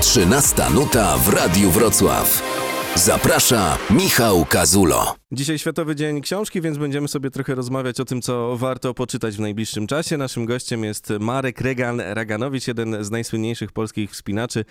13 nuta w Radiu Wrocław. Zaprasza Michał Kazulo. Dzisiaj Światowy Dzień Książki, więc będziemy sobie trochę rozmawiać o tym, co warto poczytać w najbliższym czasie. Naszym gościem jest Marek Regan Raganowicz, jeden z najsłynniejszych polskich wspinaczy.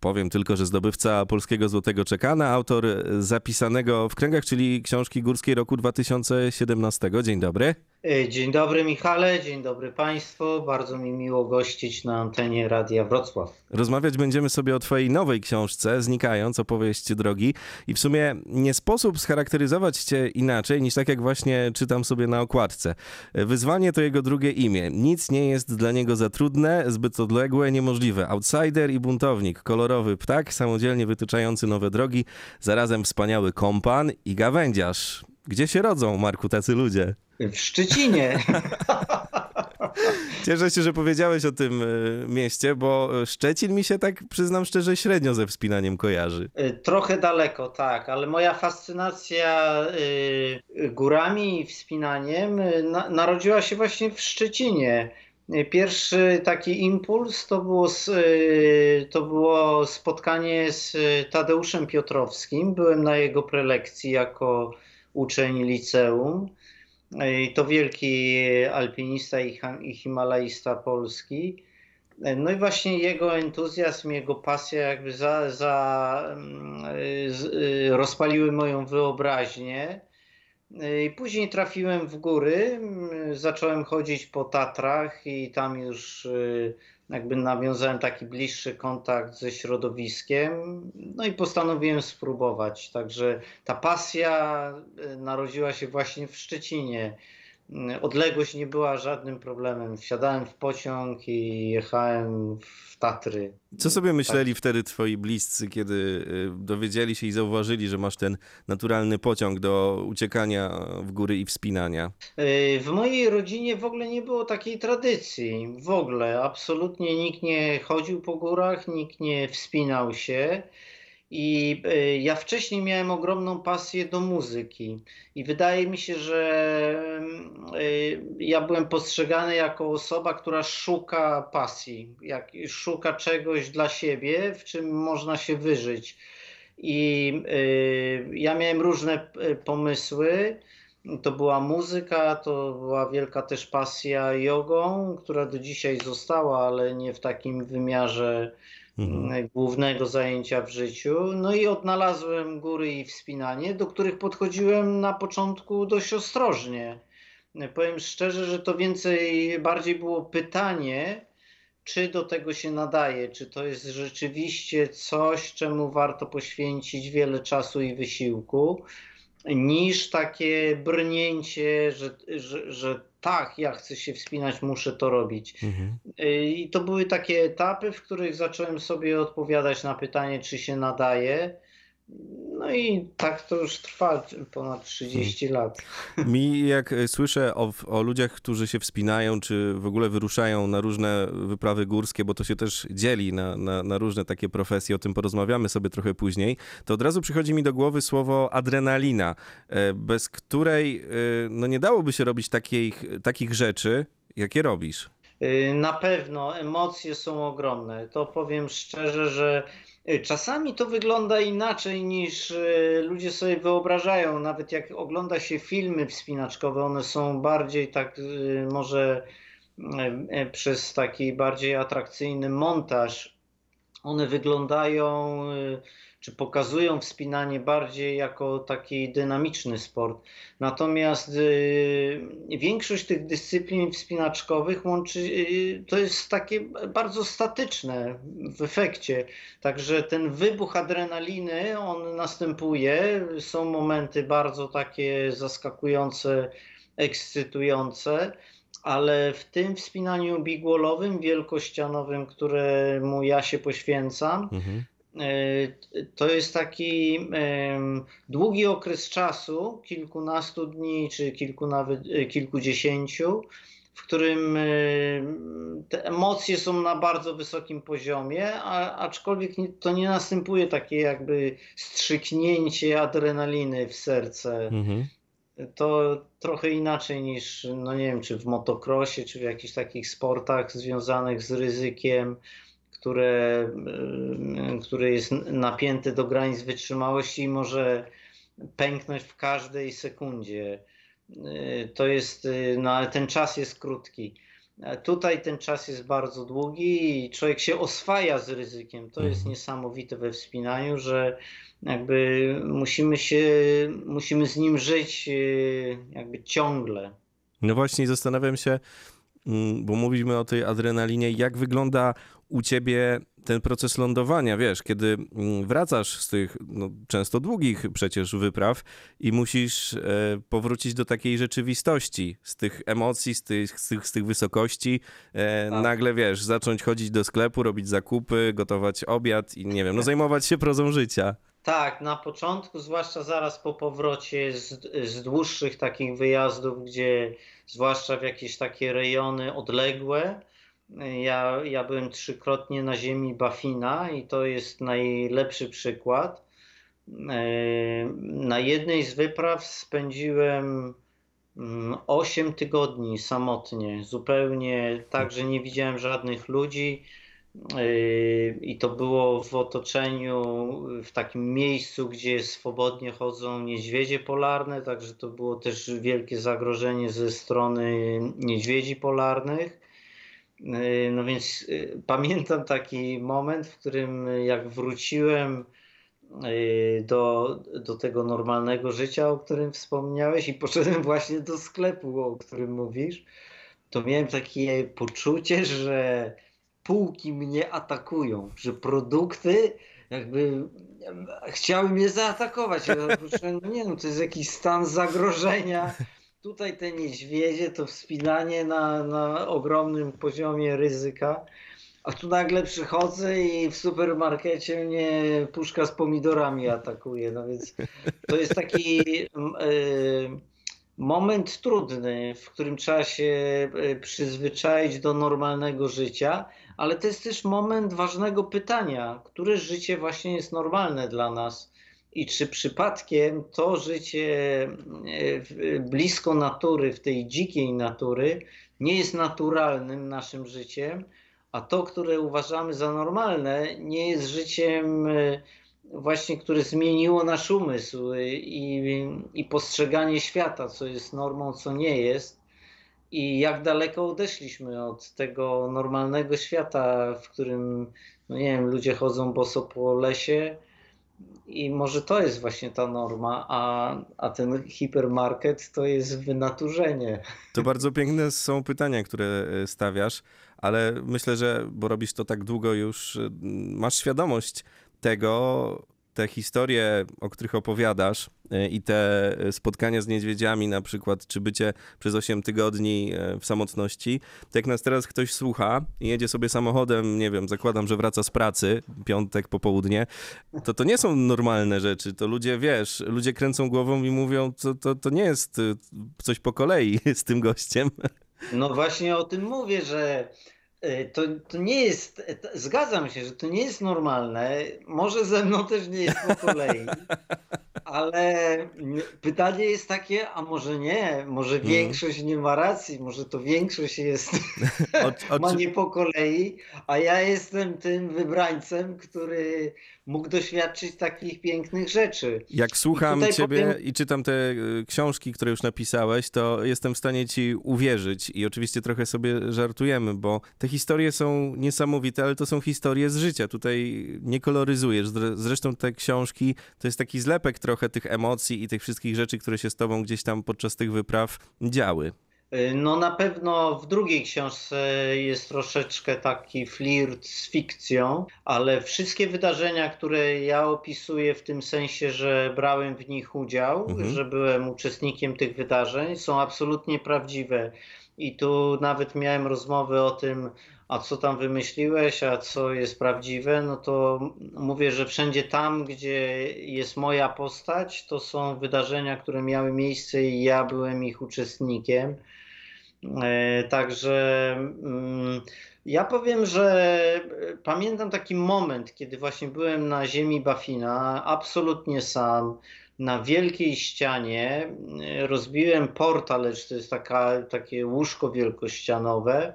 Powiem tylko, że zdobywca polskiego Złotego Czekana, autor zapisanego w kręgach, czyli książki górskiej roku 2017. Dzień dobry. E, dzień dobry Michale, dzień dobry Państwu. Bardzo mi miło gościć na antenie Radia Wrocław. Rozmawiać będziemy sobie o Twojej nowej książce, Znikając, opowieść drogi. I w sumie nie sposób scharakteryzować Cię inaczej niż tak jak właśnie czytam sobie na okładce. Wyzwanie to jego drugie imię. Nic nie jest dla niego za trudne, zbyt odległe, niemożliwe. Outsider i buntownik, kolorowy ptak, samodzielnie wytyczający nowe drogi, zarazem wspaniały kompan i gawędziarz. Gdzie się rodzą, Marku, tacy ludzie? W Szczecinie. Cieszę się, że powiedziałeś o tym e, mieście, bo Szczecin mi się tak, przyznam szczerze, średnio ze wspinaniem kojarzy. E, trochę daleko, tak, ale moja fascynacja e, górami i wspinaniem narodziła się właśnie w Szczecinie. Pierwszy taki impuls to było, to było spotkanie z Tadeuszem Piotrowskim. Byłem na jego prelekcji jako uczeń liceum. To wielki alpinista i himalaista polski. No i właśnie jego entuzjazm, jego pasja jakby za, za, mm, rozpaliły moją wyobraźnię. I później trafiłem w góry, zacząłem chodzić po Tatrach i tam już y, jakby nawiązałem taki bliższy kontakt ze środowiskiem, no i postanowiłem spróbować. Także ta pasja y, narodziła się właśnie w Szczecinie. Y, odległość nie była żadnym problemem. Wsiadałem w pociąg i jechałem w Tatry. Co sobie myśleli tak. wtedy twoi bliscy, kiedy y, dowiedzieli się i zauważyli, że masz ten naturalny pociąg do uciekania w góry i wspinania? W mojej rodzinie w ogóle nie było takiej tradycji. W ogóle, absolutnie nikt nie chodził po górach, nikt nie wspinał się. I e, ja wcześniej miałem ogromną pasję do muzyki, i wydaje mi się, że e, ja byłem postrzegany jako osoba, która szuka pasji, jak, szuka czegoś dla siebie, w czym można się wyżyć. I e, ja miałem różne pomysły. To była muzyka, to była wielka też pasja jogą, która do dzisiaj została, ale nie w takim wymiarze mhm. głównego zajęcia w życiu. No i odnalazłem góry i wspinanie, do których podchodziłem na początku dość ostrożnie. Powiem szczerze, że to więcej, bardziej było pytanie, czy do tego się nadaje, czy to jest rzeczywiście coś, czemu warto poświęcić wiele czasu i wysiłku, niż takie brnięcie, że, że, że tak, ja chcę się wspinać, muszę to robić. Mhm. I to były takie etapy, w których zacząłem sobie odpowiadać na pytanie, czy się nadaje. No i tak to już trwa ponad 30 hmm. lat. Mi, jak słyszę o, o, ludziach, którzy się wspinają, czy w ogóle wyruszają na różne wyprawy górskie, bo to się też dzieli na, na, na, różne takie profesje, o tym porozmawiamy sobie trochę później, to od razu przychodzi mi do głowy słowo adrenalina, e, bez której e, no nie dałoby się robić takich, takich rzeczy, jakie robisz. E, na pewno emocje są ogromne. To powiem szczerze, że czasami to wygląda inaczej niż y, ludzie sobie wyobrażają. Nawet jak ogląda się filmy wspinaczkowe, one są bardziej tak y, może przez taki bardziej atrakcyjny montaż. One wyglądają czy pokazują wspinanie bardziej jako taki dynamiczny sport. Natomiast y, większość tych dyscyplin wspinaczkowych łączy, y, to jest takie bardzo statyczne w efekcie. Także ten wybuch adrenaliny, on następuje. Są momenty bardzo takie zaskakujące, ekscytujące ale w tym wspinaniu bigwallowym, wielkościanowym, któremu ja się poświęcam, mhm. To jest taki długi okres czasu, kilkunastu dni czy kilku nawet kilkudziesięciu, w którym e, te emocje są na bardzo wysokim poziomie, a, aczkolwiek to nie następuje takie jakby strzyknięcie adrenaliny w serce. Mhm. To trochę inaczej niż, no nie wiem, czy w motocrossie, czy w jakichś takich sportach związanych z ryzykiem które, które jest napięte do granic wytrzymałości i może pęknąć w każdej sekundzie. To jest, no ale ten czas jest krótki. Tutaj ten czas jest bardzo długi i człowiek się oswaja z ryzykiem. To jest mhm. niesamowite we wspinaniu, że jakby musimy się, musimy z nim żyć jakby ciągle. No właśnie, zastanawiam się, mm, bo mówimy o tej adrenalinie, jak wygląda u ciebie ten proces lądowania, wiesz, kiedy mm, wracasz z tych no, często długich przecież wypraw i musisz e, powrócić do takiej rzeczywistości, z tych emocji, z tych, z tych, z tych wysokości, e, tak. nagle wiesz, zacząć chodzić do sklepu, robić zakupy, gotować obiad i nie wiem, no zajmować się prozą życia. Tak, na początku, zwłaszcza zaraz po powrocie z, z dłuższych takich wyjazdów, gdzie zwłaszcza w jakieś takie rejony odległe, ja, ja byłem trzykrotnie na ziemi Bafina i to jest najlepszy przykład. E, na jednej z wypraw spędziłem 8 mm, tygodni samotnie, zupełnie tak, że nie widziałem żadnych ludzi. E, I to było w otoczeniu, w takim miejscu, gdzie swobodnie chodzą niedźwiedzie polarne, także to było też wielkie zagrożenie ze strony niedźwiedzi polarnych. Y, no więc y, pamiętam taki moment, w którym jak wróciłem y, do, do tego normalnego życia, o którym wspomniałeś, i poszedłem właśnie do sklepu, o którym mówisz, to miałem takie poczucie, że półki mnie atakują, że produkty jakby chciały mnie zaatakować. Ja no nie no, to jest jakiś stan zagrożenia Tutaj te niedźwiedzie, to wspinanie na, na ogromnym poziomie ryzyka. A tu nagle przychodzę i w supermarkecie mnie puszka z pomidorami atakuje. No więc to jest taki y, moment trudny, w którym trzeba się e, przyzwyczaić do normalnego życia, ale to jest też moment ważnego pytania, które życie właśnie jest normalne dla nas i czy przypadkiem to życie e, blisko natury, w tej dzikiej natury, nie jest naturalnym naszym życiem, a to, które uważamy za normalne, nie jest życiem e, właśnie, które zmieniło nasz umysł i, i postrzeganie świata, co jest normą, co nie jest. I jak daleko odeszliśmy od tego normalnego świata, w którym, no nie wiem, ludzie chodzą boso po lesie, i może to jest właśnie ta norma, a, a ten hipermarket to jest wynaturzenie. To bardzo piękne są pytania, które e, stawiasz, ale myślę, że bo robisz to tak długo już, e, masz świadomość tego, te historie, o których opowiadasz e, i te spotkania z niedźwiedziami na przykład, czy bycie przez 8 tygodni e, w samotności, to jak nas teraz ktoś słucha i jedzie sobie samochodem, nie wiem, zakładam, że wraca z pracy, piątek, popołudnie, to to nie są normalne rzeczy, to ludzie, wiesz, ludzie kręcą głową i mówią, to, to, to nie jest e, coś po kolei z tym gościem. No właśnie o tym mówię, że E, to, to nie jest, e, zgadzam się, że to nie jest normalne. Może ze mną też nie jest po kolei, ale pytanie jest takie, a może nie, może mhm. większość nie ma racji, może to większość jest, o, o, ma nie po kolei, a ja jestem tym wybrańcem, który mógł doświadczyć takich pięknych rzeczy. Jak słucham I ciebie powiem... i czytam te e, książki, które już napisałeś, to jestem w stanie ci uwierzyć i oczywiście trochę sobie żartujemy, bo te historie są niesamowite, ale to są historie z życia. Tutaj nie koloryzujesz. Zresztą te książki to jest taki zlepek trochę tych emocji i tych wszystkich rzeczy, które się z tobą gdzieś tam podczas tych wypraw działy. Y, no na pewno w drugiej książce jest troszeczkę taki flirt z fikcją, ale wszystkie wydarzenia, które ja opisuję w tym sensie, że brałem w nich udział, mhm. że byłem uczestnikiem tych wydarzeń, są absolutnie prawdziwe. I tu nawet miałem rozmowy o tym, a co tam wymyśliłeś, a co jest prawdziwe, no to mówię, że wszędzie tam, gdzie jest moja postać, to są wydarzenia, które miały miejsce i ja byłem ich uczestnikiem. E, także mm, ja powiem, że pamiętam taki moment, kiedy właśnie byłem na ziemi Bafina, absolutnie sam, na wielkiej ścianie. Rozbiłem portal, to jest taka, takie łóżko wielkościanowe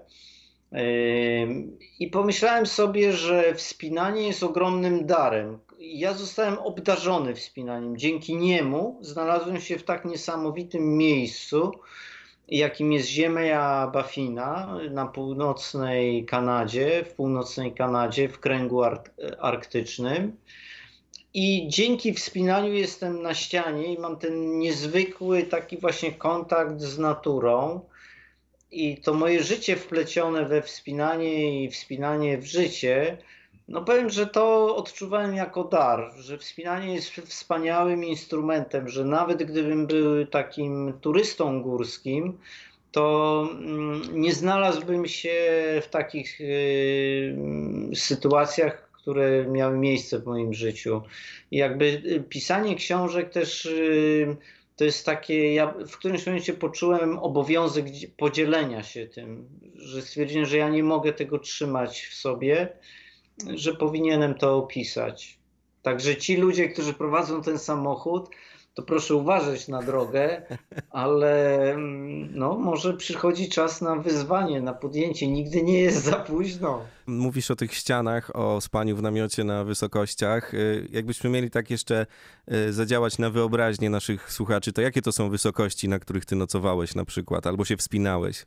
I pomyślałem sobie, że wspinanie jest ogromnym darem. Ja zostałem obdarzony wspinaniem. Dzięki niemu znalazłem się w tak niesamowitym miejscu, jakim jest Ziemia Bafina na północnej Kanadzie, w północnej Kanadzie, w kręgu arktycznym. I dzięki wspinaniu jestem na ścianie i mam ten niezwykły taki właśnie kontakt z naturą. I to moje życie wplecione we wspinanie i wspinanie w życie, no powiem, że to odczuwałem jako dar, że wspinanie jest wspaniałym instrumentem, że nawet gdybym był takim turystą górskim, to mm, nie znalazłbym się w takich y, sytuacjach, które miały miejsce w moim życiu. I jakby y, pisanie książek też y, to jest takie, ja w którymś momencie poczułem obowiązek podzielenia się tym, że stwierdziłem, że ja nie mogę tego trzymać w sobie, że powinienem to opisać. Także ci ludzie, którzy prowadzą ten samochód, to proszę uważać na drogę, ale mm, no, może przychodzi czas na wyzwanie, na podjęcie. Nigdy nie jest za późno. Mówisz o tych ścianach, o spaniu w namiocie na wysokościach. Y, jakbyśmy mieli tak jeszcze y, zadziałać na wyobraźnię naszych słuchaczy, to jakie to są wysokości, na których ty nocowałeś na przykład, albo się wspinałeś?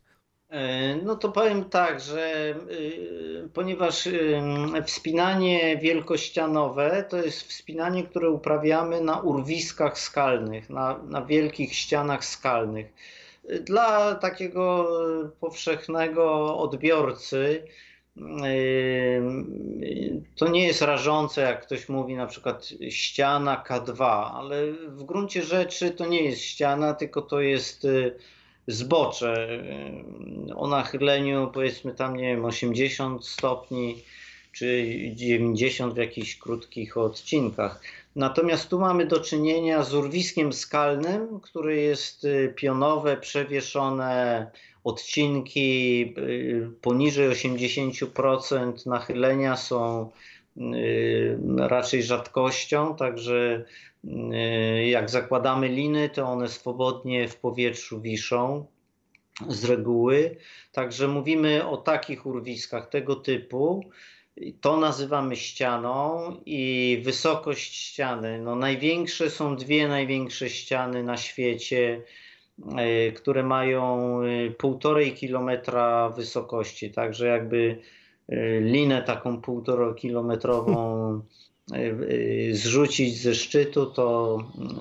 E, no to powiem tak, że y, ponieważ y, wspinanie wielkościanowe to jest wspinanie, które uprawiamy na urwiskach skalnych, na, na wielkich ścianach skalnych. Dla takiego powszechnego odbiorcy y, to nie jest rażące, jak ktoś mówi na przykład ściana K2, ale w gruncie rzeczy to nie jest ściana, tylko to jest zbocze o nachyleniu powiedzmy tam nie wiem 80 stopni czy 90 w jakichś krótkich odcinkach. Natomiast tu mamy do czynienia z urwiskiem skalnym, które jest y, pionowe, przewieszone, odcinki y, poniżej 80% nachylenia są raczej rzadkością, także Y, jak zakładamy liny, to one swobodnie w powietrzu wiszą z reguły. Także mówimy o takich urwiskach tego typu. To nazywamy ścianą i wysokość ściany. No największe są dwie największe ściany na świecie, y, które mają y, półtorej kilometra wysokości. Także jakby linę taką półtora kilometrową Y, zrzucić ze szczytu, to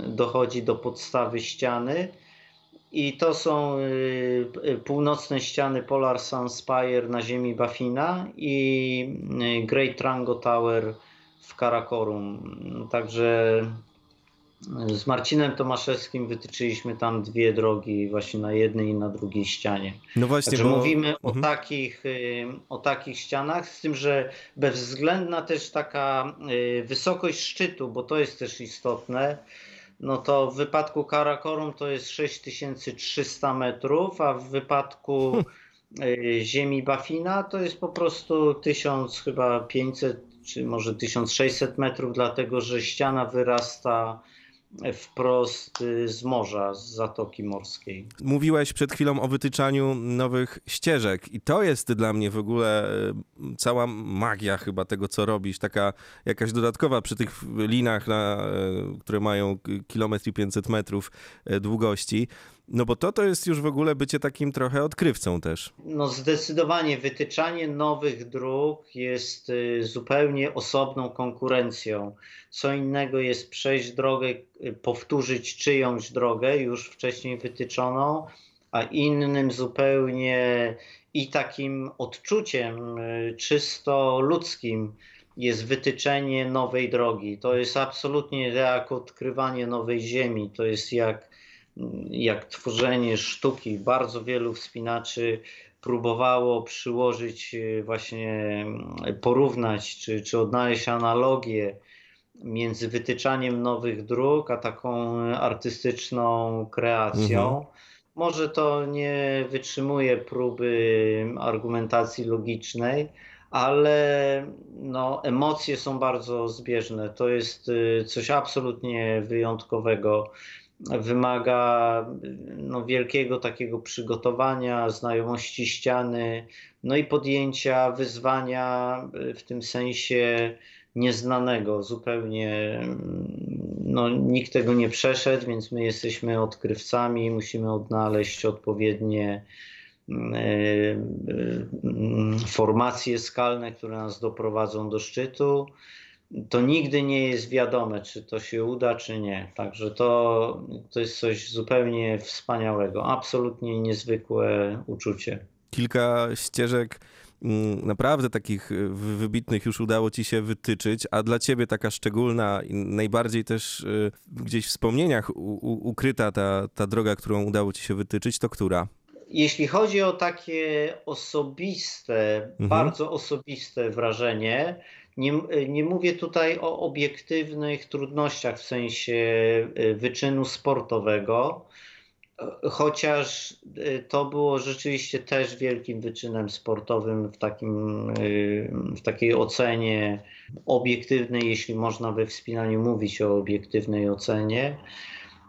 dochodzi do podstawy ściany. I to są y, północne ściany Polar Sun Spire na ziemi Bafina i Great Rango Tower w Karakorum. Także z Marcinem Tomaszewskim wytyczyliśmy tam dwie drogi właśnie na jednej i na drugiej ścianie. No właśnie, Także bo... mówimy mhm. o, takich, o takich ścianach, z tym, że bezwzględna też taka y, wysokość szczytu, bo to jest też istotne, no to w wypadku Karakorum to jest 6300 metrów, a w wypadku y, ziemi Bafina to jest po prostu 1000 chyba 500 czy może 1600 metrów, dlatego że ściana wyrasta wprost y, z morza, z Zatoki Morskiej. Mówiłeś przed chwilą o wytyczaniu nowych ścieżek i to jest dla mnie w ogóle y, cała magia chyba tego, co robisz, taka jakaś dodatkowa przy tych linach, na, y, które mają kilometr i 500 metrów długości. No bo to to jest już w ogóle bycie takim trochę odkrywcą też. No zdecydowanie wytyczanie nowych dróg jest y, zupełnie osobną konkurencją. Co innego jest przejść drogę, y, powtórzyć czyjąś drogę już wcześniej wytyczoną, a innym zupełnie i takim odczuciem y, czysto ludzkim jest wytyczenie nowej drogi. To jest absolutnie jak odkrywanie nowej ziemi. To jest jak jak tworzenie sztuki. Bardzo wielu wspinaczy próbowało przyłożyć, e, właśnie porównać czy, czy odnaleźć analogię między wytyczaniem nowych dróg, a taką artystyczną kreacją. Mhm. Może to nie wytrzymuje próby argumentacji logicznej, ale no, emocje są bardzo zbieżne. To jest e, coś absolutnie wyjątkowego wymaga no, wielkiego takiego przygotowania, znajomości ściany, no i podjęcia wyzwania w tym sensie nieznanego, zupełnie no, nikt tego nie przeszedł, więc my jesteśmy odkrywcami, musimy odnaleźć odpowiednie formacje skalne, które nas doprowadzą do szczytu to nigdy nie jest wiadome, czy to się uda, czy nie. Także to, to jest coś zupełnie wspaniałego, absolutnie niezwykłe uczucie. Kilka ścieżek mm, naprawdę takich y, wybitnych już udało ci się wytyczyć, a dla ciebie taka szczególna i najbardziej też y, gdzieś w wspomnieniach ukryta ta, ta droga, którą udało ci się wytyczyć, to która? Jeśli chodzi o takie osobiste, mhm. bardzo osobiste wrażenie, nie, nie mówię tutaj o obiektywnych trudnościach w sensie y, wyczynu sportowego, chociaż y, to było rzeczywiście też wielkim wyczynem sportowym w, takim, w takiej ocenie obiektywnej, jeśli można we wspinaniu mówić o obiektywnej ocenie.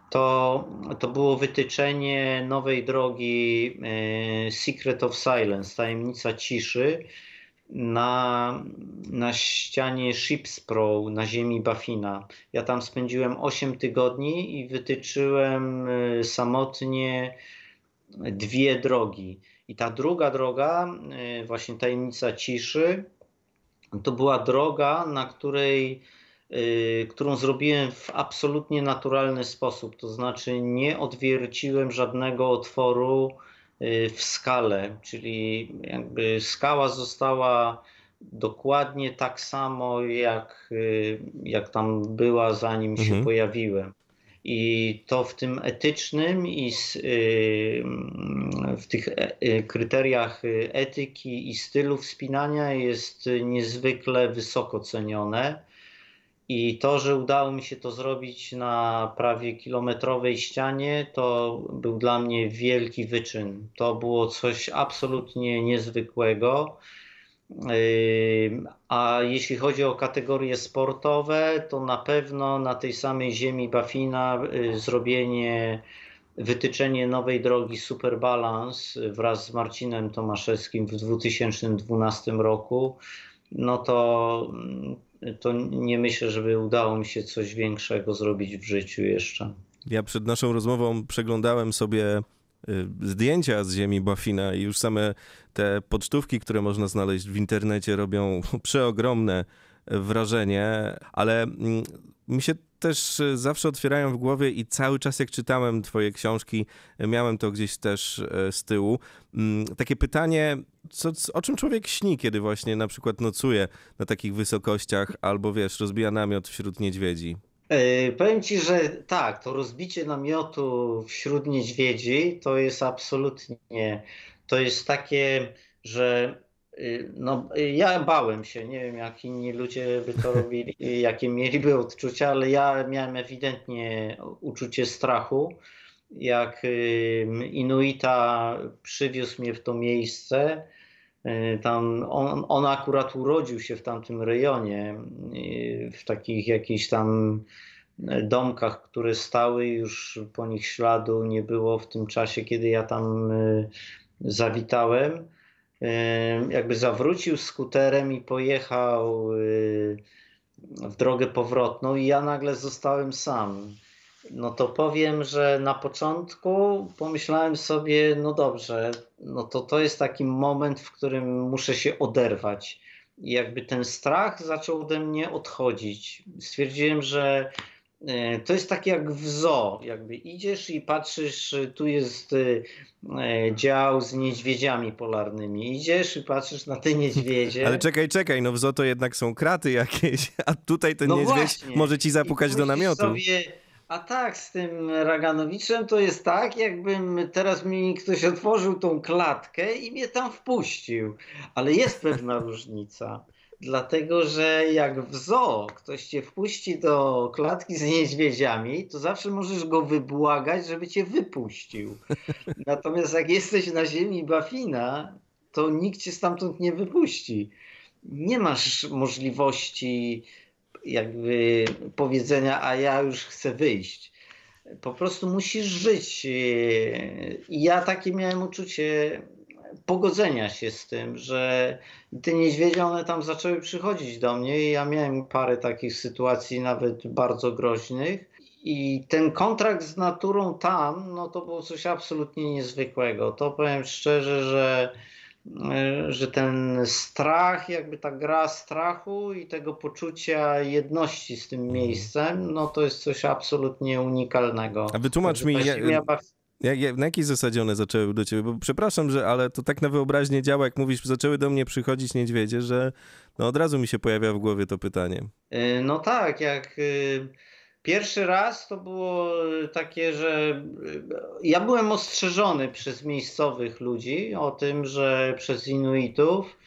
To, to było wytyczenie nowej drogi Secret of Silence, tajemnica ciszy, na, na ścianie Ships Pro na ziemi Bafina. Ja tam spędziłem 8 tygodni i wytyczyłem y, samotnie dwie drogi. I ta druga droga, y, właśnie tajemnica ciszy, to była droga, na której, y, którą zrobiłem w absolutnie naturalny sposób. To znaczy nie odwierciłem żadnego otworu w skale, czyli jakby skała została dokładnie tak samo, jak, y, jak tam była, zanim się mhm. pojawiłem. I to w tym etycznym i y, w tych e, kryteriach etyki i stylu wspinania jest niezwykle wysoko cenione. I to, że udało mi się to zrobić na prawie kilometrowej ścianie, to był dla mnie wielki wyczyn. To było coś absolutnie niezwykłego. Yy, a jeśli chodzi o kategorie sportowe, to na pewno na tej samej ziemi Bafina yy, zrobienie, wytyczenie nowej drogi Super Balance wraz z Marcinem Tomaszewskim w 2012 roku, no to to nie myślę, żeby udało mi się coś większego zrobić w życiu jeszcze. Ja przed naszą rozmową przeglądałem sobie y, zdjęcia z ziemi Bafina i już same te pocztówki, które można znaleźć w internecie robią przeogromne wrażenie, ale mm, mi się też e, zawsze otwierają w głowie i cały czas jak czytałem twoje książki, miałem to gdzieś też e, z tyłu. Mm, takie pytanie, co, o czym człowiek śni, kiedy właśnie na przykład nocuje na takich wysokościach albo wiesz, rozbija namiot wśród niedźwiedzi? Powiem ci, że tak, to rozbicie namiotu wśród niedźwiedzi to jest absolutnie, to jest takie, że no, ja bałem się, nie wiem jak inni ludzie by to robili, jakie mieliby odczucia, ale ja miałem ewidentnie uczucie strachu. Jak Inuita przywiózł mnie w to miejsce, y, tam on, on akurat urodził się w tamtym rejonie, y, w takich jakichś tam domkach, które stały, już po nich śladu nie było w tym czasie, kiedy ja tam zawitałem jakby zawrócił skuterem i pojechał y, w drogę powrotną i ja nagle zostałem sam. No to powiem, że na początku pomyślałem sobie, no dobrze, no to to jest taki moment, w którym muszę się oderwać. I jakby ten strach zaczął ode mnie odchodzić. Stwierdziłem, że to jest tak jak w zoo, jakby idziesz i patrzysz, tu jest e, dział z niedźwiedziami polarnymi. Idziesz i patrzysz na te niedźwiedzie. Ale czekaj, czekaj, no w zoo to jednak są kraty jakieś, a tutaj ten no niedźwiedź właśnie. może ci zapukać do namiotu. Sobie, a tak, z tym Raganowiczem to jest tak, jakbym teraz mi ktoś otworzył tą klatkę i mnie tam wpuścił. Ale jest pewna różnica. Dlatego, że jak w zoo ktoś cię wpuści do klatki z niedźwiedziami, to zawsze możesz go wybłagać, żeby cię wypuścił. Natomiast jak jesteś na ziemi Bafina, to nikt cię stamtąd nie wypuści. Nie masz możliwości jakby powiedzenia, a ja już chcę wyjść. Po prostu musisz żyć. I ja takie miałem uczucie pogodzenia się z tym, że te niedźwiedzie one tam zaczęły przychodzić do mnie i ja miałem parę takich sytuacji nawet bardzo groźnych. I ten kontrakt z naturą tam, no to było coś absolutnie niezwykłego. To powiem szczerze, że E, że ten strach, jakby ta gra strachu i tego poczucia jedności z tym mhm. miejscem, no to jest coś absolutnie unikalnego. A wytłumacz mi, ja, jak, na jakiej zasadzie one zaczęły do ciebie? Bo przepraszam, że ale to tak na wyobraźnię działa, jak mówisz, zaczęły do mnie przychodzić niedźwiedzie, że no od razu mi się pojawia w głowie to pytanie. E, no tak, jak Pierwszy raz to było takie, że ja byłem ostrzeżony przez miejscowych ludzi o tym, że przez Inuitów,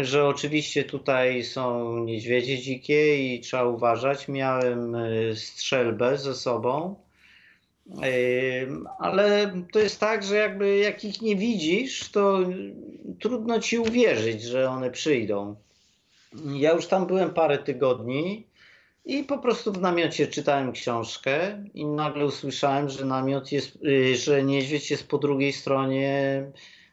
że oczywiście tutaj są niedźwiedzie dzikie i trzeba uważać. Miałem y, strzelbę ze sobą. Ale to jest tak, że jakby jak ich nie widzisz, to trudno ci uwierzyć, że one przyjdą. Ja już tam byłem parę tygodni i po prostu w namiocie czytałem książkę i nagle usłyszałem, że namiot jest, y, że niedźwiedź jest po drugiej stronie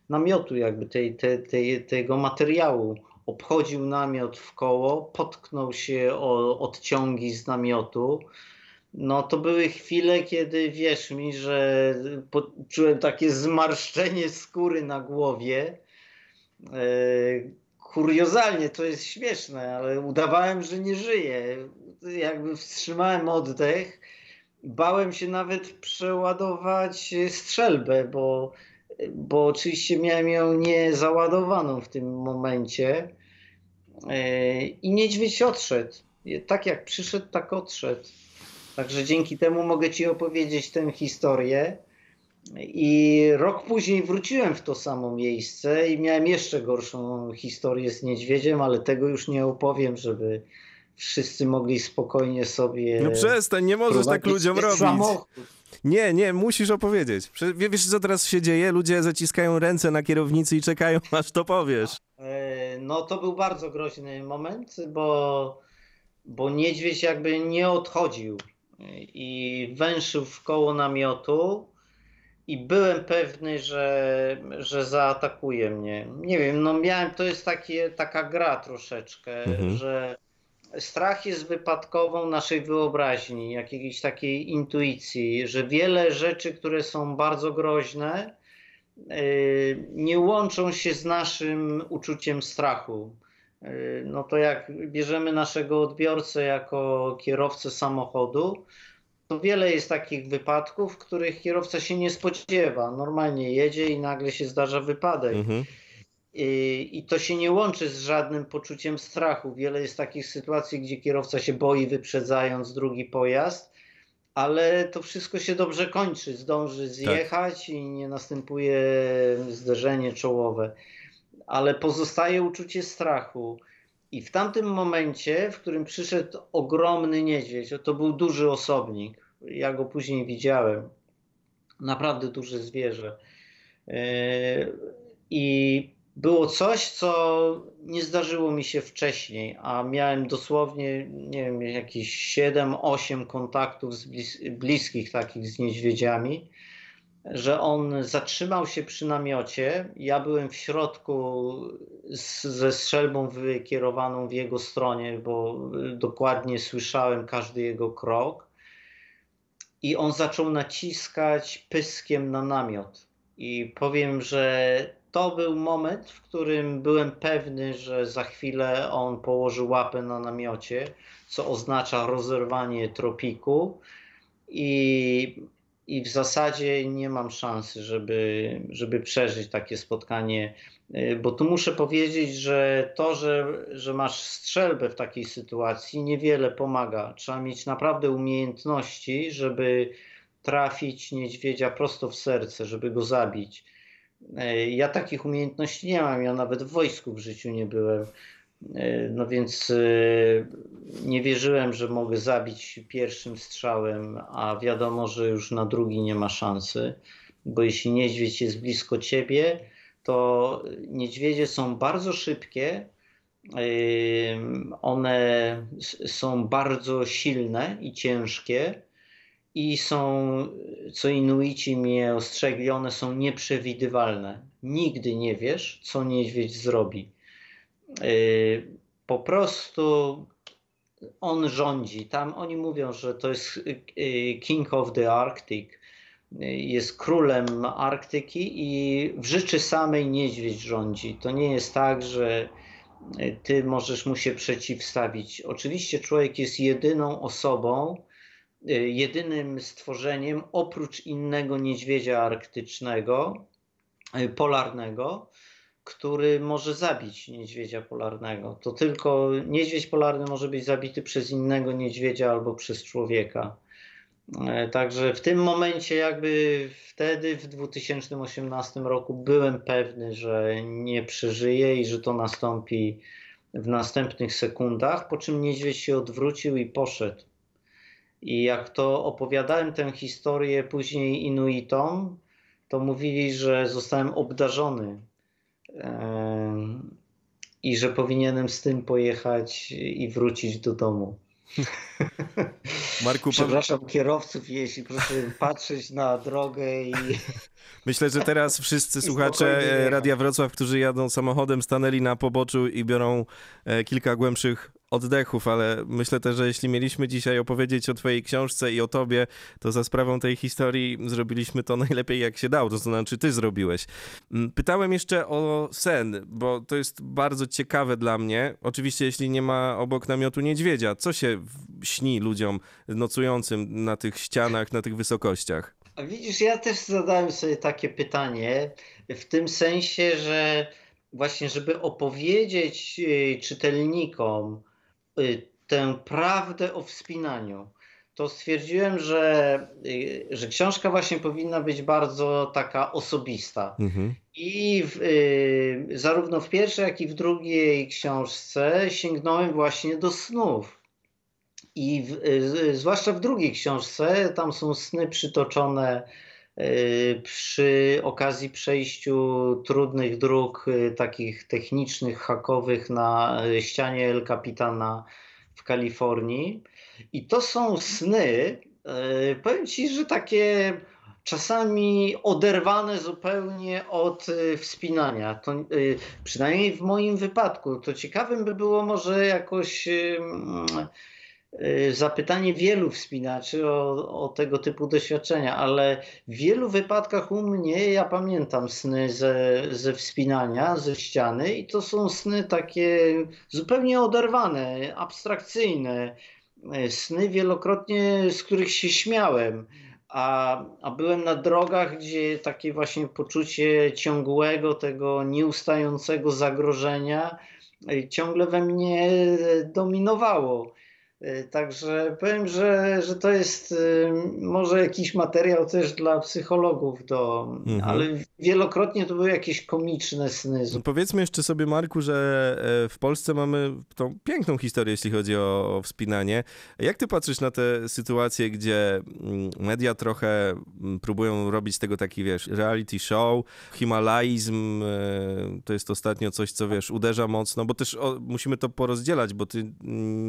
namiotu, jakby tej, tej, tej, tego materiału. Obchodził namiot w koło, potknął się o odciągi z namiotu. No to były chwile, kiedy wierz mi, że czułem takie zmarszczenie skóry na głowie. E, kuriozalnie to jest śmieszne, ale udawałem, że nie żyję jakby wstrzymałem oddech. Bałem się nawet przeładować strzelbę, bo, bo oczywiście miałem ją niezaładowaną w tym momencie. E, I niedźwiedź odszedł. Tak jak przyszedł, tak odszedł. Także dzięki temu mogę Ci opowiedzieć tę historię. I rok później wróciłem w to samo miejsce i miałem jeszcze gorszą historię z niedźwiedziem, ale tego już nie opowiem, żeby wszyscy mogli spokojnie sobie. No przestań, nie możesz tak ludziom robić. Samochód. Nie, nie, musisz opowiedzieć. Wiesz, co teraz się dzieje? Ludzie zaciskają ręce na kierownicy i czekają, aż to powiesz. E, no to był bardzo groźny moment, bo, bo niedźwiedź jakby nie odchodził i węszył w koło namiotu i byłem pewny, że, że zaatakuje mnie. Nie wiem, no miałem, to jest takie, taka gra troszeczkę, mhm. że strach jest wypadkową naszej wyobraźni, jakiejś takiej intuicji, że wiele rzeczy, które są bardzo groźne, y, nie łączą się z naszym uczuciem strachu. Y, no to jak bierzemy naszego odbiorcę jako kierowcę samochodu, to wiele jest takich wypadków, w których kierowca się nie spodziewa. Normalnie jedzie i nagle się zdarza wypadek. Mhm. I to się nie łączy z żadnym poczuciem strachu. Wiele jest takich sytuacji, gdzie kierowca się boi, wyprzedzając drugi pojazd, ale to wszystko się dobrze kończy. Zdąży tak. zjechać tak. i nie następuje zderzenie czołowe. Ale pozostaje uczucie strachu. I w tamtym momencie, w którym przyszedł ogromny niedźwiedź, to był duży osobnik. Ja go później widziałem. Naprawdę duże zwierzę. Yy, I było coś, co nie zdarzyło mi się wcześniej, a miałem dosłownie, nie wiem, jakieś 7-8 kontaktów blis bliskich takich z niedźwiedziami, że on zatrzymał się przy namiocie. Ja byłem w środku z, ze strzelbą wykierowaną w jego stronie, bo dokładnie słyszałem każdy jego krok. I on zaczął naciskać pyskiem na namiot. I powiem, że to był moment, w którym byłem pewny, że za chwilę on położy łapę na namiocie, co oznacza rozerwanie tropiku i, i w zasadzie nie mam szansy, żeby, żeby przeżyć takie spotkanie, y, bo tu muszę powiedzieć, że to, że, że masz strzelbę w takiej sytuacji niewiele pomaga. Trzeba mieć naprawdę umiejętności, żeby trafić niedźwiedzia prosto w serce, żeby go zabić E, ja takich umiejętności nie mam, ja nawet w wojsku w życiu nie byłem. E, no więc e, nie wierzyłem, że mogę zabić pierwszym strzałem, a wiadomo, że już na drugi nie ma szansy, bo jeśli niedźwiedź jest blisko ciebie, to niedźwiedzie są bardzo szybkie, one są bardzo silne i ciężkie i są, co Inuici mnie ostrzegli, one są nieprzewidywalne. Nigdy nie wiesz, co niedźwiedź zrobi. Y, po prostu on rządzi. Tam oni mówią, że to jest y, King of the Arctic. Jest królem Arktyki i w rzeczy samej niedźwiedź rządzi. To nie jest tak, że ty możesz mu się przeciwstawić. Oczywiście człowiek jest jedyną osobą, y, jedynym stworzeniem oprócz innego niedźwiedzia arktycznego, y, polarnego, który może zabić niedźwiedzia polarnego. To tylko niedźwiedź polarny może być zabity przez innego niedźwiedzia albo przez człowieka. E, także w tym momencie, jakby wtedy, w 2018 roku, byłem pewny, że nie przeżyję i że to nastąpi w następnych sekundach, po czym niedźwiedź się odwrócił i poszedł. I jak to opowiadałem tę historię później Inuitom, to mówili, że zostałem obdarzony i że powinienem z tym pojechać i wrócić do domu. Marku, Przepraszam kierowców, jeśli proszę patrzeć na drogę i... Myślę, że teraz wszyscy słuchacze e, Radia Wrocław, którzy jadą samochodem, stanęli na poboczu i biorą e, kilka głębszych oddechów, ale myślę też, że jeśli mieliśmy dzisiaj opowiedzieć o twojej książce i o tobie, to za sprawą tej historii zrobiliśmy to najlepiej jak się dało, to znaczy ty zrobiłeś. Mm, pytałem jeszcze o sen, bo to jest bardzo ciekawe dla mnie. Oczywiście jeśli nie ma obok namiotu niedźwiedzia, co się śni ludziom nocującym na tych ścianach, na tych wysokościach? A widzisz, ja też zadałem sobie takie pytanie w tym sensie, że właśnie, żeby opowiedzieć y, czytelnikom tę prawdę o wspinaniu, to stwierdziłem, że, y, że książka właśnie powinna być bardzo taka osobista. Mhm. I w, y, zarówno w pierwszej, jak i w drugiej książce sięgnąłem właśnie do snów. I w, y, zwłaszcza w drugiej książce, tam są sny przytoczone y, przy okazji przejściu trudnych dróg, y, takich technicznych, hakowych na ścianie El Capitana w Kalifornii. I to są sny, powiem Ci, że takie czasami oderwane zupełnie od wspinania. To, przynajmniej w moim wypadku. To ciekawym by było może jakoś Y, zapytanie wielu wspinaczy o, o, tego typu doświadczenia, ale w wielu wypadkach u mnie ja pamiętam sny ze, ze wspinania, ze ściany i to są sny takie zupełnie oderwane, abstrakcyjne. Y, sny wielokrotnie, z których się śmiałem. A, a byłem na drogach, gdzie takie właśnie poczucie ciągłego, tego nieustającego zagrożenia y, ciągle we mnie dominowało. Y, także powiem, że, że to jest y, może jakiś materiał też dla psychologów, do, mhm. ale wielokrotnie to były jakieś komiczne sny. No powiedzmy jeszcze sobie, Marku, że e, w Polsce mamy tą piękną historię, jeśli chodzi o, o wspinanie. Jak ty patrzysz na te sytuacje, gdzie mm, media trochę mm, próbują robić z tego taki, wiesz, reality show, himalaizm, e, to jest ostatnio coś, co, wiesz, uderza mocno, bo też o, musimy to porozdzielać, bo ty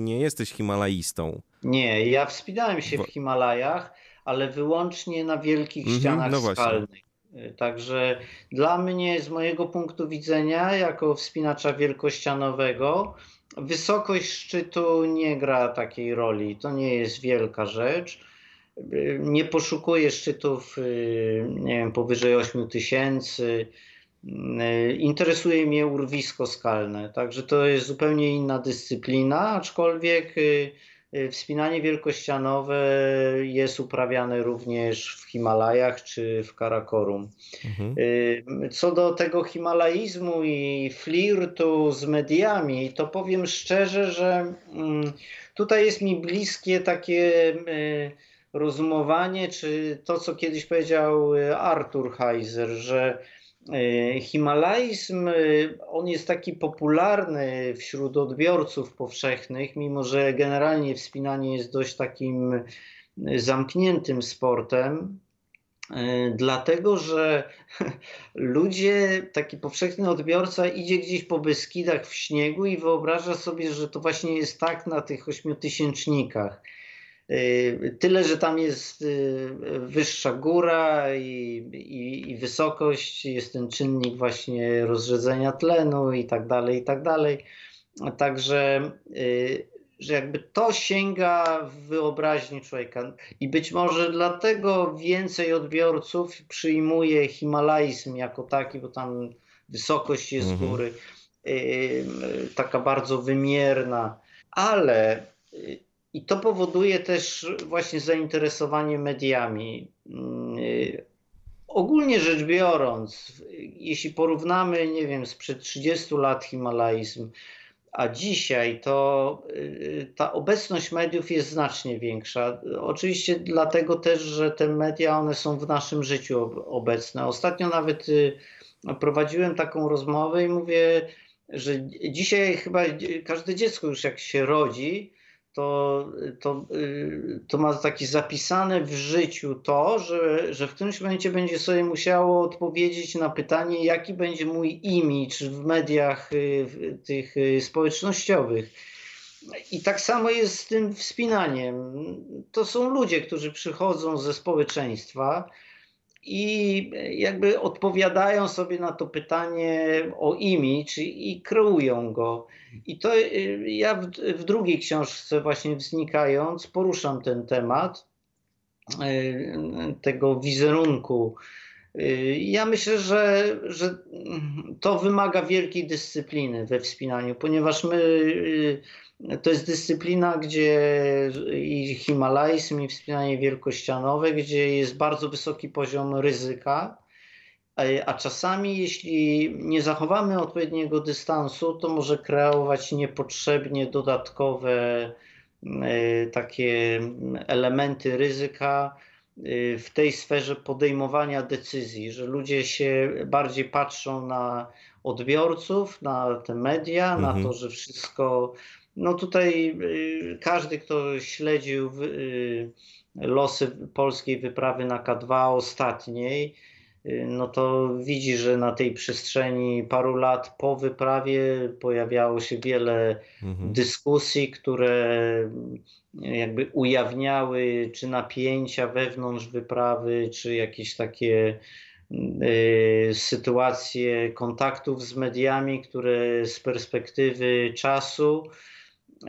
nie jesteś himalaistą? Nie, ja wspinałem się w Himalajach, ale wyłącznie na wielkich mhm, ścianach no skalnych. Także dla mnie, z mojego punktu widzenia, jako wspinacza wielkościanowego, wysokość szczytu nie gra takiej roli. To nie jest wielka rzecz. Nie poszukuję szczytów, nie wiem, powyżej 8000. tysięcy interesuje mnie urwisko skalne, także to jest zupełnie inna dyscyplina, aczkolwiek e, e, wspinanie wielkościanowe jest uprawiane również w Himalajach czy w Karakorum. Mhm. Co do tego himalaizmu i flirtu z mediami, to powiem szczerze, że mm, tutaj jest mi bliskie takie rozumowanie, czy to, co kiedyś powiedział Arthur Heiser, że Himalaizm, e, on jest taki popularny wśród odbiorców powszechnych, mimo że generalnie wspinanie jest dość takim e, zamkniętym sportem, dlatego że ludzie, taki powszechny odbiorca idzie gdzieś po Beskidach w śniegu i wyobraża sobie, że to właśnie jest tak na tych ośmiotysięcznikach. Tyle, że tam jest wyższa góra i, i, i, wysokość, jest ten czynnik właśnie rozrzedzenia tlenu i tak dalej, i tak dalej. Także że jakby to sięga w wyobraźni człowieka. I być może dlatego więcej odbiorców przyjmuje Himalajzm jako taki, bo tam wysokość jest mhm. góry yy, taka bardzo wymierna. Ale i to powoduje też właśnie zainteresowanie mediami. Yy, ogólnie rzecz biorąc, jeśli porównamy, nie wiem, sprzed 30 lat Himalajzm, a dzisiaj to y, ta obecność mediów jest znacznie większa. Oczywiście dlatego też, że te media one są w naszym życiu obecne. Ostatnio nawet y, prowadziłem taką rozmowę i mówię, że dzisiaj chyba każde dziecko już jak się rodzi, to, to, y, to ma takie zapisane w życiu to, że, że w którymś momencie będzie sobie musiało odpowiedzieć na pytanie, jaki będzie mój imidż w mediach y, tych y, społecznościowych. I tak samo jest z tym wspinaniem. To są ludzie, którzy przychodzą ze społeczeństwa i jakby odpowiadają sobie na to pytanie o imidż i kreują go. I to y, ja w, w drugiej książce właśnie wznikając poruszam ten temat y, tego wizerunku. Y, ja myślę, że, że to wymaga wielkiej dyscypliny we wspinaniu, ponieważ my to jest dyscyplina, gdzie i himalajzm, i wspinanie wielkościanowe, gdzie jest bardzo wysoki poziom ryzyka, a czasami, jeśli nie zachowamy odpowiedniego dystansu, to może kreować niepotrzebnie dodatkowe e, takie elementy ryzyka e, w tej sferze podejmowania decyzji, że ludzie się bardziej patrzą na odbiorców, na te media, mhm. na to, że wszystko no tutaj y, każdy, kto śledził y, losy polskiej wyprawy na K2 ostatniej, y, no to widzi, że na tej przestrzeni paru lat po wyprawie pojawiało się wiele mhm. dyskusji, które jakby ujawniały czy napięcia wewnątrz wyprawy, czy jakieś takie sytuacje kontaktów z mediami, które z perspektywy czasu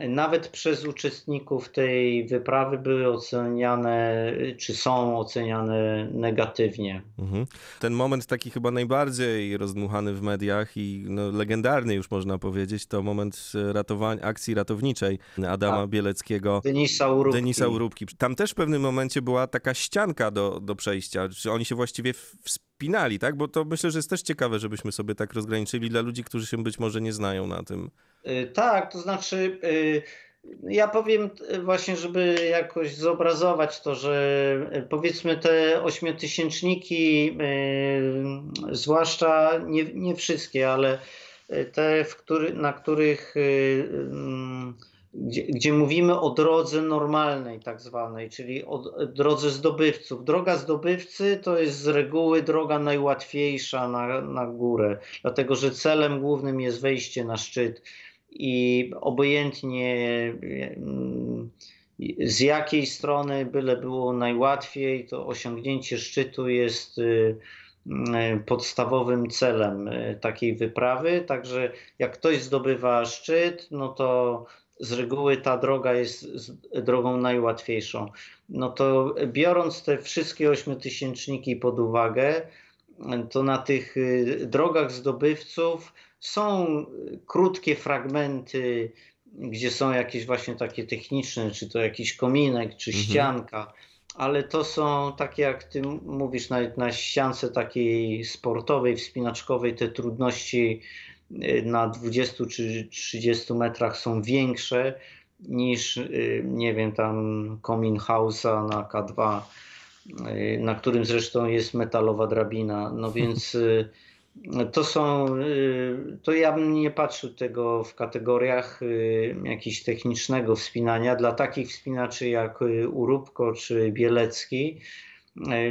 nawet przez uczestników tej wyprawy były oceniane, czy są oceniane negatywnie. Mhm. Ten moment taki chyba najbardziej rozdmuchany w mediach i no, legendarny już można powiedzieć, to moment ratowania, akcji ratowniczej Adama tak. Bieleckiego. Denisa Urubki. Denisa Urubki. Tam też w pewnym momencie była taka ścianka do, do przejścia. Czy oni się właściwie wspinali, tak? Bo to myślę, że jest też ciekawe, żebyśmy sobie tak rozgraniczyli dla ludzi, którzy się być może nie znają na tym. Y, tak, to znaczy y, ja powiem właśnie, żeby jakoś zobrazować to, że powiedzmy te ośmiotysięczniki, zwłaszcza nie, nie wszystkie, ale te, który, na których gdzie, gdzie, mówimy o drodze normalnej, tak zwanej, czyli o drodze zdobywców. Droga zdobywcy to jest z reguły droga najłatwiejsza na, na górę, dlatego że celem głównym jest wejście na szczyt i obojętnie mm, z jakiej strony byle było najłatwiej, to osiągnięcie szczytu jest y, y, podstawowym celem y, takiej wyprawy. Także jak ktoś zdobywa szczyt, no to z reguły ta droga jest drogą najłatwiejszą. No to biorąc te wszystkie ośmiotysięczniki pod uwagę, to na tych drogach zdobywców są krótkie fragmenty, gdzie są jakieś właśnie takie techniczne, czy to jakiś kominek, czy mhm. ścianka, ale to są takie, jak ty mówisz, na ściance takiej sportowej, wspinaczkowej, te trudności y, na 20 czy 30 metrach są większe niż, y, nie wiem, tam komin Hausa na K2, y, na którym zresztą jest metalowa drabina. No więc to są, y, to ja bym nie patrzył tego w kategoriach y, jakiegoś technicznego wspinania. Dla takich wspinaczy jak y, Urubko czy Bielecki,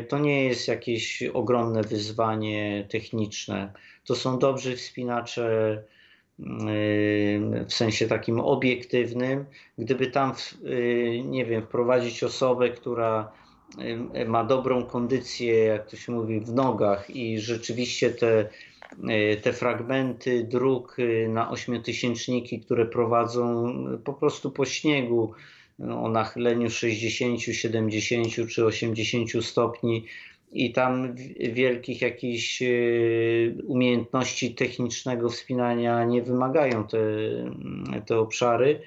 to nie jest jakieś ogromne wyzwanie techniczne. To są dobrzy wspinacze, w sensie takim obiektywnym. Gdyby tam, nie wiem, wprowadzić osobę, która ma dobrą kondycję, jak to się mówi, w nogach i rzeczywiście te, te fragmenty dróg na ośmiotysięczniki, które prowadzą po prostu po śniegu o nachyleniu 60, 70 czy 80 stopni, i tam wielkich jakichś e, umiejętności technicznego wspinania nie wymagają te, te obszary,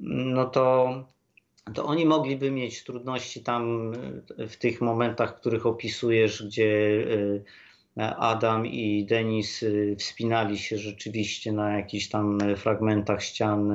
no to, to oni mogliby mieć trudności tam w tych momentach, których opisujesz, gdzie e, Adam i Denis e, wspinali się rzeczywiście na jakichś tam fragmentach ścian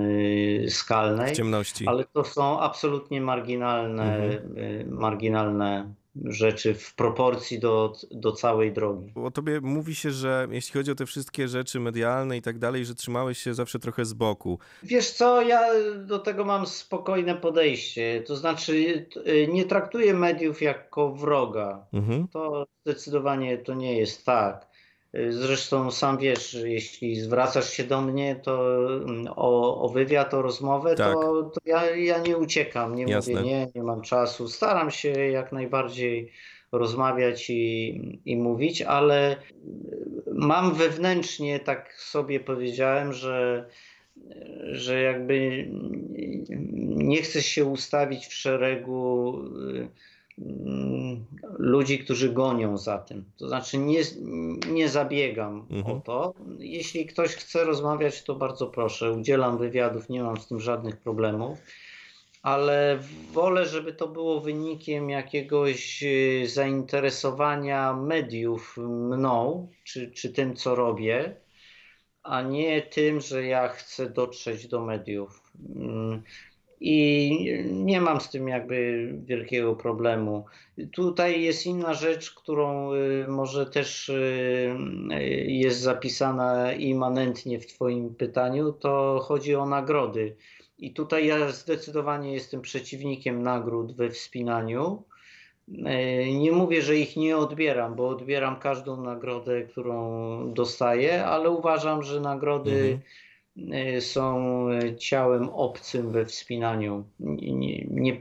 skalnej. W ciemności. Ale to są absolutnie marginalne, mhm. marginalne rzeczy w proporcji do, do całej drogi. O tobie mówi się, że jeśli chodzi o te wszystkie rzeczy medialne i tak dalej, że trzymałeś się zawsze trochę z boku. Wiesz co, ja do tego mam spokojne podejście. To znaczy, nie traktuję mediów jako wroga. Mhm. To zdecydowanie to nie jest tak. Zresztą sam wiesz, jeśli zwracasz się do mnie to mm, o, o wywiad, o rozmowę, tak. to, to ja, ja, nie uciekam, nie Jasne. mówię nie, nie mam czasu. Staram się jak najbardziej rozmawiać i, i mówić, ale mam wewnętrznie, tak sobie powiedziałem, że, że jakby nie chcę się ustawić w szeregu Mm, ludzi, którzy gonią za tym. To znaczy nie, nie zabiegam mhm. o to. Jeśli ktoś chce rozmawiać, to bardzo proszę. Udzielam wywiadów, nie mam z tym żadnych problemów. Ale wolę, żeby to było wynikiem jakiegoś y, zainteresowania mediów mną, czy, czy tym, co robię, a nie tym, że ja chcę dotrzeć do mediów. I nie mam z tym jakby wielkiego problemu. Tutaj jest inna rzecz, którą y, może też y, jest zapisana immanentnie w Twoim pytaniu, to chodzi o nagrody. I tutaj ja zdecydowanie jestem przeciwnikiem nagród we wspinaniu. Y, nie mówię, że ich nie odbieram, bo odbieram każdą nagrodę, którą dostaję, ale uważam, że nagrody mhm Y, są ciałem obcym we wspinaniu. Nie, nie,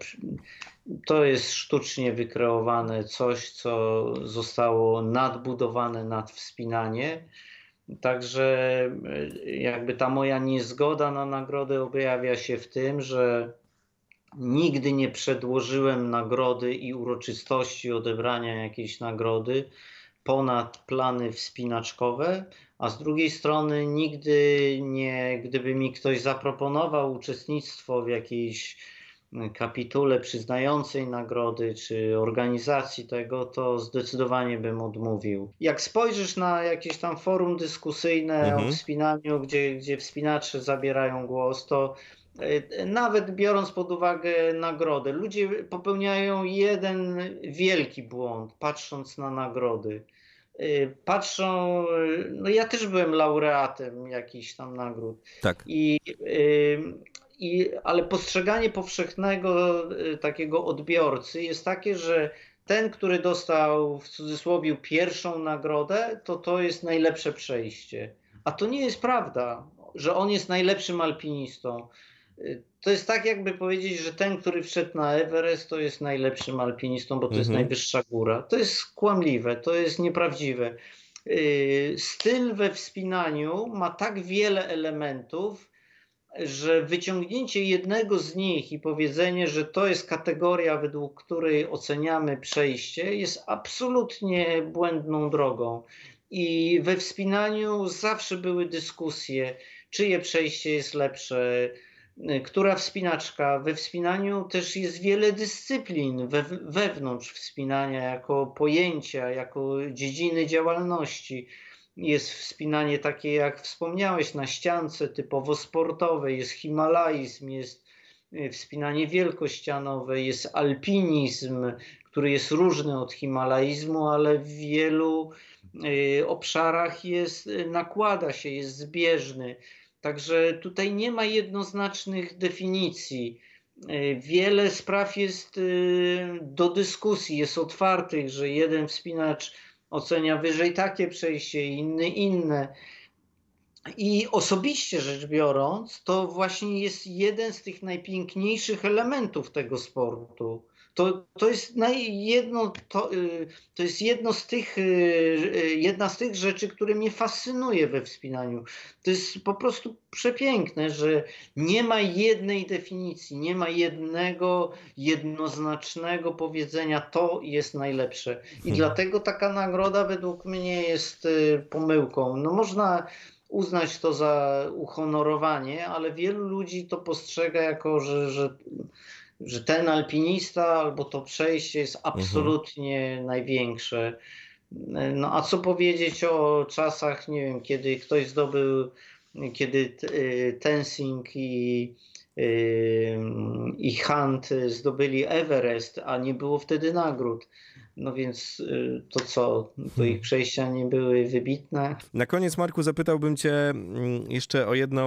to jest sztucznie wykreowane coś, co zostało nadbudowane nad wspinanie. Także y, jakby ta moja niezgoda na nagrodę objawia się w tym, że nigdy nie przedłożyłem nagrody i uroczystości odebrania jakiejś nagrody ponad plany wspinaczkowe, a z drugiej strony nigdy nie, gdyby mi ktoś zaproponował uczestnictwo w jakiejś kapitule przyznającej nagrody czy organizacji tego, to zdecydowanie bym odmówił. Jak spojrzysz na jakieś tam forum dyskusyjne mhm. o wspinaniu, gdzie, gdzie wspinacze zabierają głos, to e, nawet biorąc pod uwagę nagrodę, ludzie popełniają jeden wielki błąd, patrząc na nagrody. Y, patrzą, y, no ja też byłem laureatem jakichś tam nagród. Tak. I, y, i, ale postrzeganie powszechnego takiego odbiorcy jest takie, że ten, który dostał w cudzysłowie pierwszą nagrodę, to to jest najlepsze przejście. A to nie jest prawda, że on jest najlepszym alpinistą. To jest tak, jakby powiedzieć, że ten, który wszedł na Everest, to jest najlepszym alpinistą, bo to mhm. jest najwyższa góra. To jest kłamliwe, to jest nieprawdziwe. Yy, styl we wspinaniu ma tak wiele elementów, że wyciągnięcie jednego z nich i powiedzenie, że to jest kategoria, według której oceniamy przejście, jest absolutnie błędną drogą. I we wspinaniu zawsze były dyskusje, czyje przejście jest lepsze, Y, która wspinaczka. We wspinaniu też jest wiele dyscyplin we, wewnątrz wspinania, jako pojęcia, jako dziedziny działalności. Jest wspinanie takie, jak wspomniałeś, na ściance typowo sportowe, jest himalaizm, jest y, wspinanie wielkościanowe, jest alpinizm, który jest różny od himalaizmu, ale w wielu y, obszarach jest, nakłada się, jest zbieżny. Także tutaj nie ma jednoznacznych definicji. E, wiele spraw jest e, do dyskusji, jest otwartych, że jeden wspinacz ocenia wyżej takie przejście, inny inne. I osobiście rzecz biorąc, to właśnie jest jeden z tych najpiękniejszych elementów tego sportu. To, to, jest jedno, to, y, to jest jedno z tych, y, y, jedna z tych rzeczy, które mnie fascynuje we wspinaniu. To jest po prostu przepiękne, że nie ma jednej definicji, nie ma jednego jednoznacznego powiedzenia, to jest najlepsze. I hmm. dlatego taka nagroda według mnie jest pomyłką. No można uznać to za uhonorowanie, ale wielu ludzi to postrzega jako, że, że, że ten alpinista albo to przejście jest mhm. absolutnie mhm. największe. No a co powiedzieć o czasach, nie wiem, kiedy ktoś zdobył, kiedy y, Tensing i, y, i Hunt zdobyli Everest, a nie było wtedy nagród. No więc y, to co, to ich przejścia nie były wybitne. Na koniec, Marku, zapytałbym Cię mm, jeszcze o jedną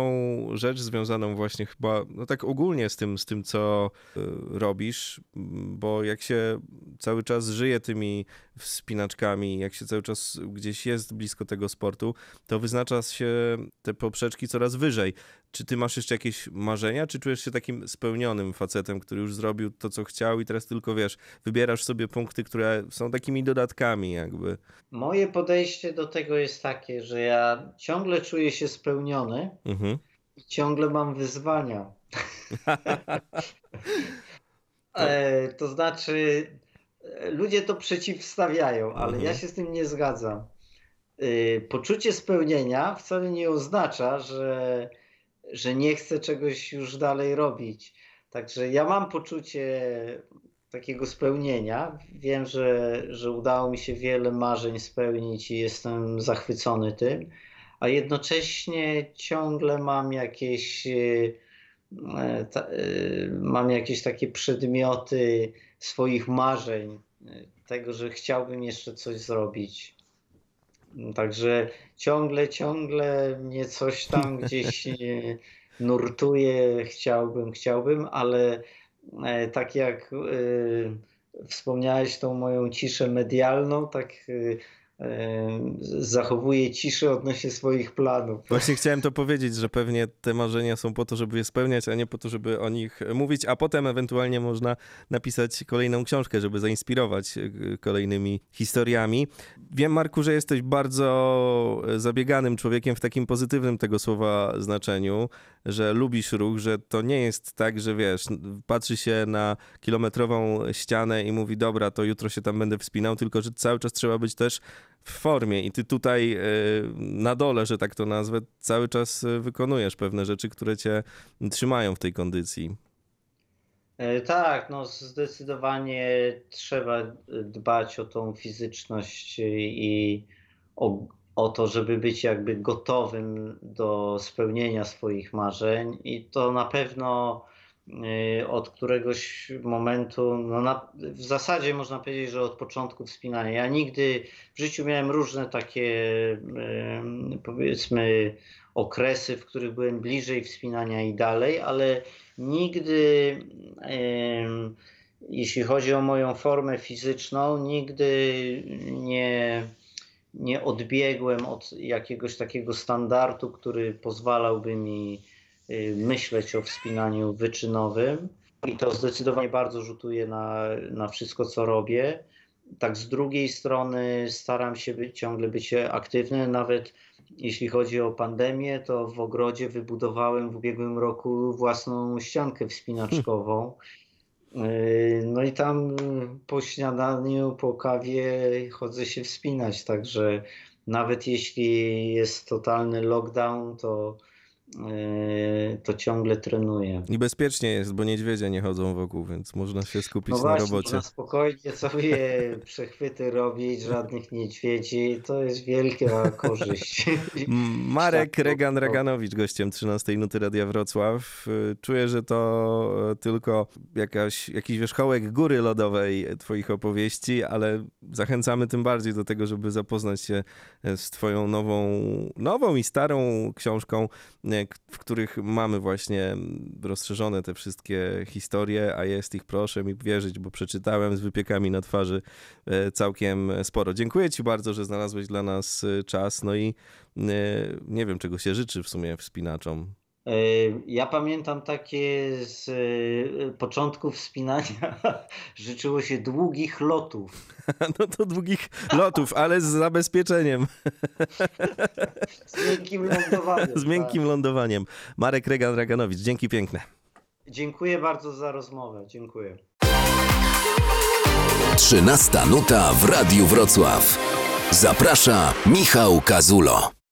rzecz związaną właśnie chyba, no tak ogólnie z tym, z tym co y, robisz, bo jak się cały czas żyje tymi wspinaczkami, jak się cały czas gdzieś jest blisko tego sportu, to wyznacza się te poprzeczki coraz wyżej. Czy ty masz jeszcze jakieś marzenia, czy czujesz się takim spełnionym facetem, który już zrobił to, co chciał i teraz tylko, wiesz, wybierasz sobie punkty, które są takimi dodatkami jakby? Moje podejście do tego jest takie, że ja ciągle czuję się spełniony mhm. i ciągle mam wyzwania. e, to znaczy, ludzie to przeciwstawiają, ale mhm. ja się z tym nie zgadzam. E, poczucie spełnienia wcale nie oznacza, że że nie chcę czegoś już dalej robić. Także ja mam poczucie takiego spełnienia. Wiem, że, że udało mi się wiele marzeń spełnić i jestem zachwycony tym, a jednocześnie ciągle mam jakieś, e, ta, e, mam jakieś takie przedmioty swoich marzeń, e, tego, że chciałbym jeszcze coś zrobić. Także ciągle, ciągle mnie coś tam gdzieś nurtuje, chciałbym, chciałbym, ale e, tak jak e, wspomniałeś tą moją ciszę medialną, tak e, zachowuje ciszę odnośnie swoich planów. Właśnie chciałem to powiedzieć, że pewnie te marzenia są po to, żeby je spełniać, a nie po to, żeby o nich mówić, a potem ewentualnie można napisać kolejną książkę, żeby zainspirować e, kolejnymi historiami. Wiem, Marku, że jesteś bardzo zabieganym człowiekiem w takim pozytywnym tego słowa znaczeniu, że lubisz ruch, że to nie jest tak, że wiesz, patrzy się na kilometrową ścianę i mówi, dobra, to jutro się tam będę wspinał, tylko że cały czas trzeba być też w formie i ty tutaj e, na dole, że tak to nazwę, cały czas e, wykonujesz pewne rzeczy, które cię trzymają w tej kondycji. E, tak, no zdecydowanie trzeba dbać o tą fizyczność i o, o to, żeby być jakby gotowym do spełnienia swoich marzeń i to na pewno od któregoś momentu, no na, w zasadzie można powiedzieć, że od początku wspinania. Ja nigdy w życiu miałem różne takie, y, powiedzmy, okresy, w których byłem bliżej wspinania i dalej, ale nigdy, y, jeśli chodzi o moją formę fizyczną, nigdy nie, nie odbiegłem od jakiegoś takiego standardu, który pozwalałby mi Y, myśleć o wspinaniu wyczynowym i to zdecydowanie bardzo rzutuje na, na wszystko, co robię. Tak z drugiej strony staram się być, ciągle być aktywny, nawet jeśli chodzi o pandemię, to w ogrodzie wybudowałem w ubiegłym roku własną ściankę wspinaczkową. Y, no i tam po śniadaniu, po kawie chodzę się wspinać, także nawet jeśli jest totalny lockdown, to to ciągle trenuję. I bezpiecznie jest, bo niedźwiedzie nie chodzą wokół, więc można się skupić no na właśnie, robocie. Można spokojnie sobie przechwyty robić, żadnych niedźwiedzi. To jest wielka korzyść. Marek Regan Reganowicz, gościem 13 Nuty Radia Wrocław. Czuję, że to tylko jakaś, jakiś wierzchołek góry lodowej twoich opowieści, ale zachęcamy tym bardziej do tego, żeby zapoznać się z twoją nową, nową i starą książką e, w których mamy właśnie rozszerzone te wszystkie historie, a jest ich, proszę mi wierzyć, bo przeczytałem z wypiekami na twarzy e, całkiem sporo. Dziękuję Ci bardzo, że znalazłeś dla nas e, czas, no i e, nie wiem, czego się życzy w sumie wspinaczom. E, Ja pamiętam takie z e, początków wspinania. Życzyło się długich lotów. No to długich lotów, ale z zabezpieczeniem, Z miękkim lądowaniem. z miękkim lądowaniem. Marek Regan-Raganowicz, dzięki piękne. Tak. Dziękuję bardzo za rozmowę. Dziękuję. 13 nuta w Radiu Wrocław. Zaprasza Michał Kazulo.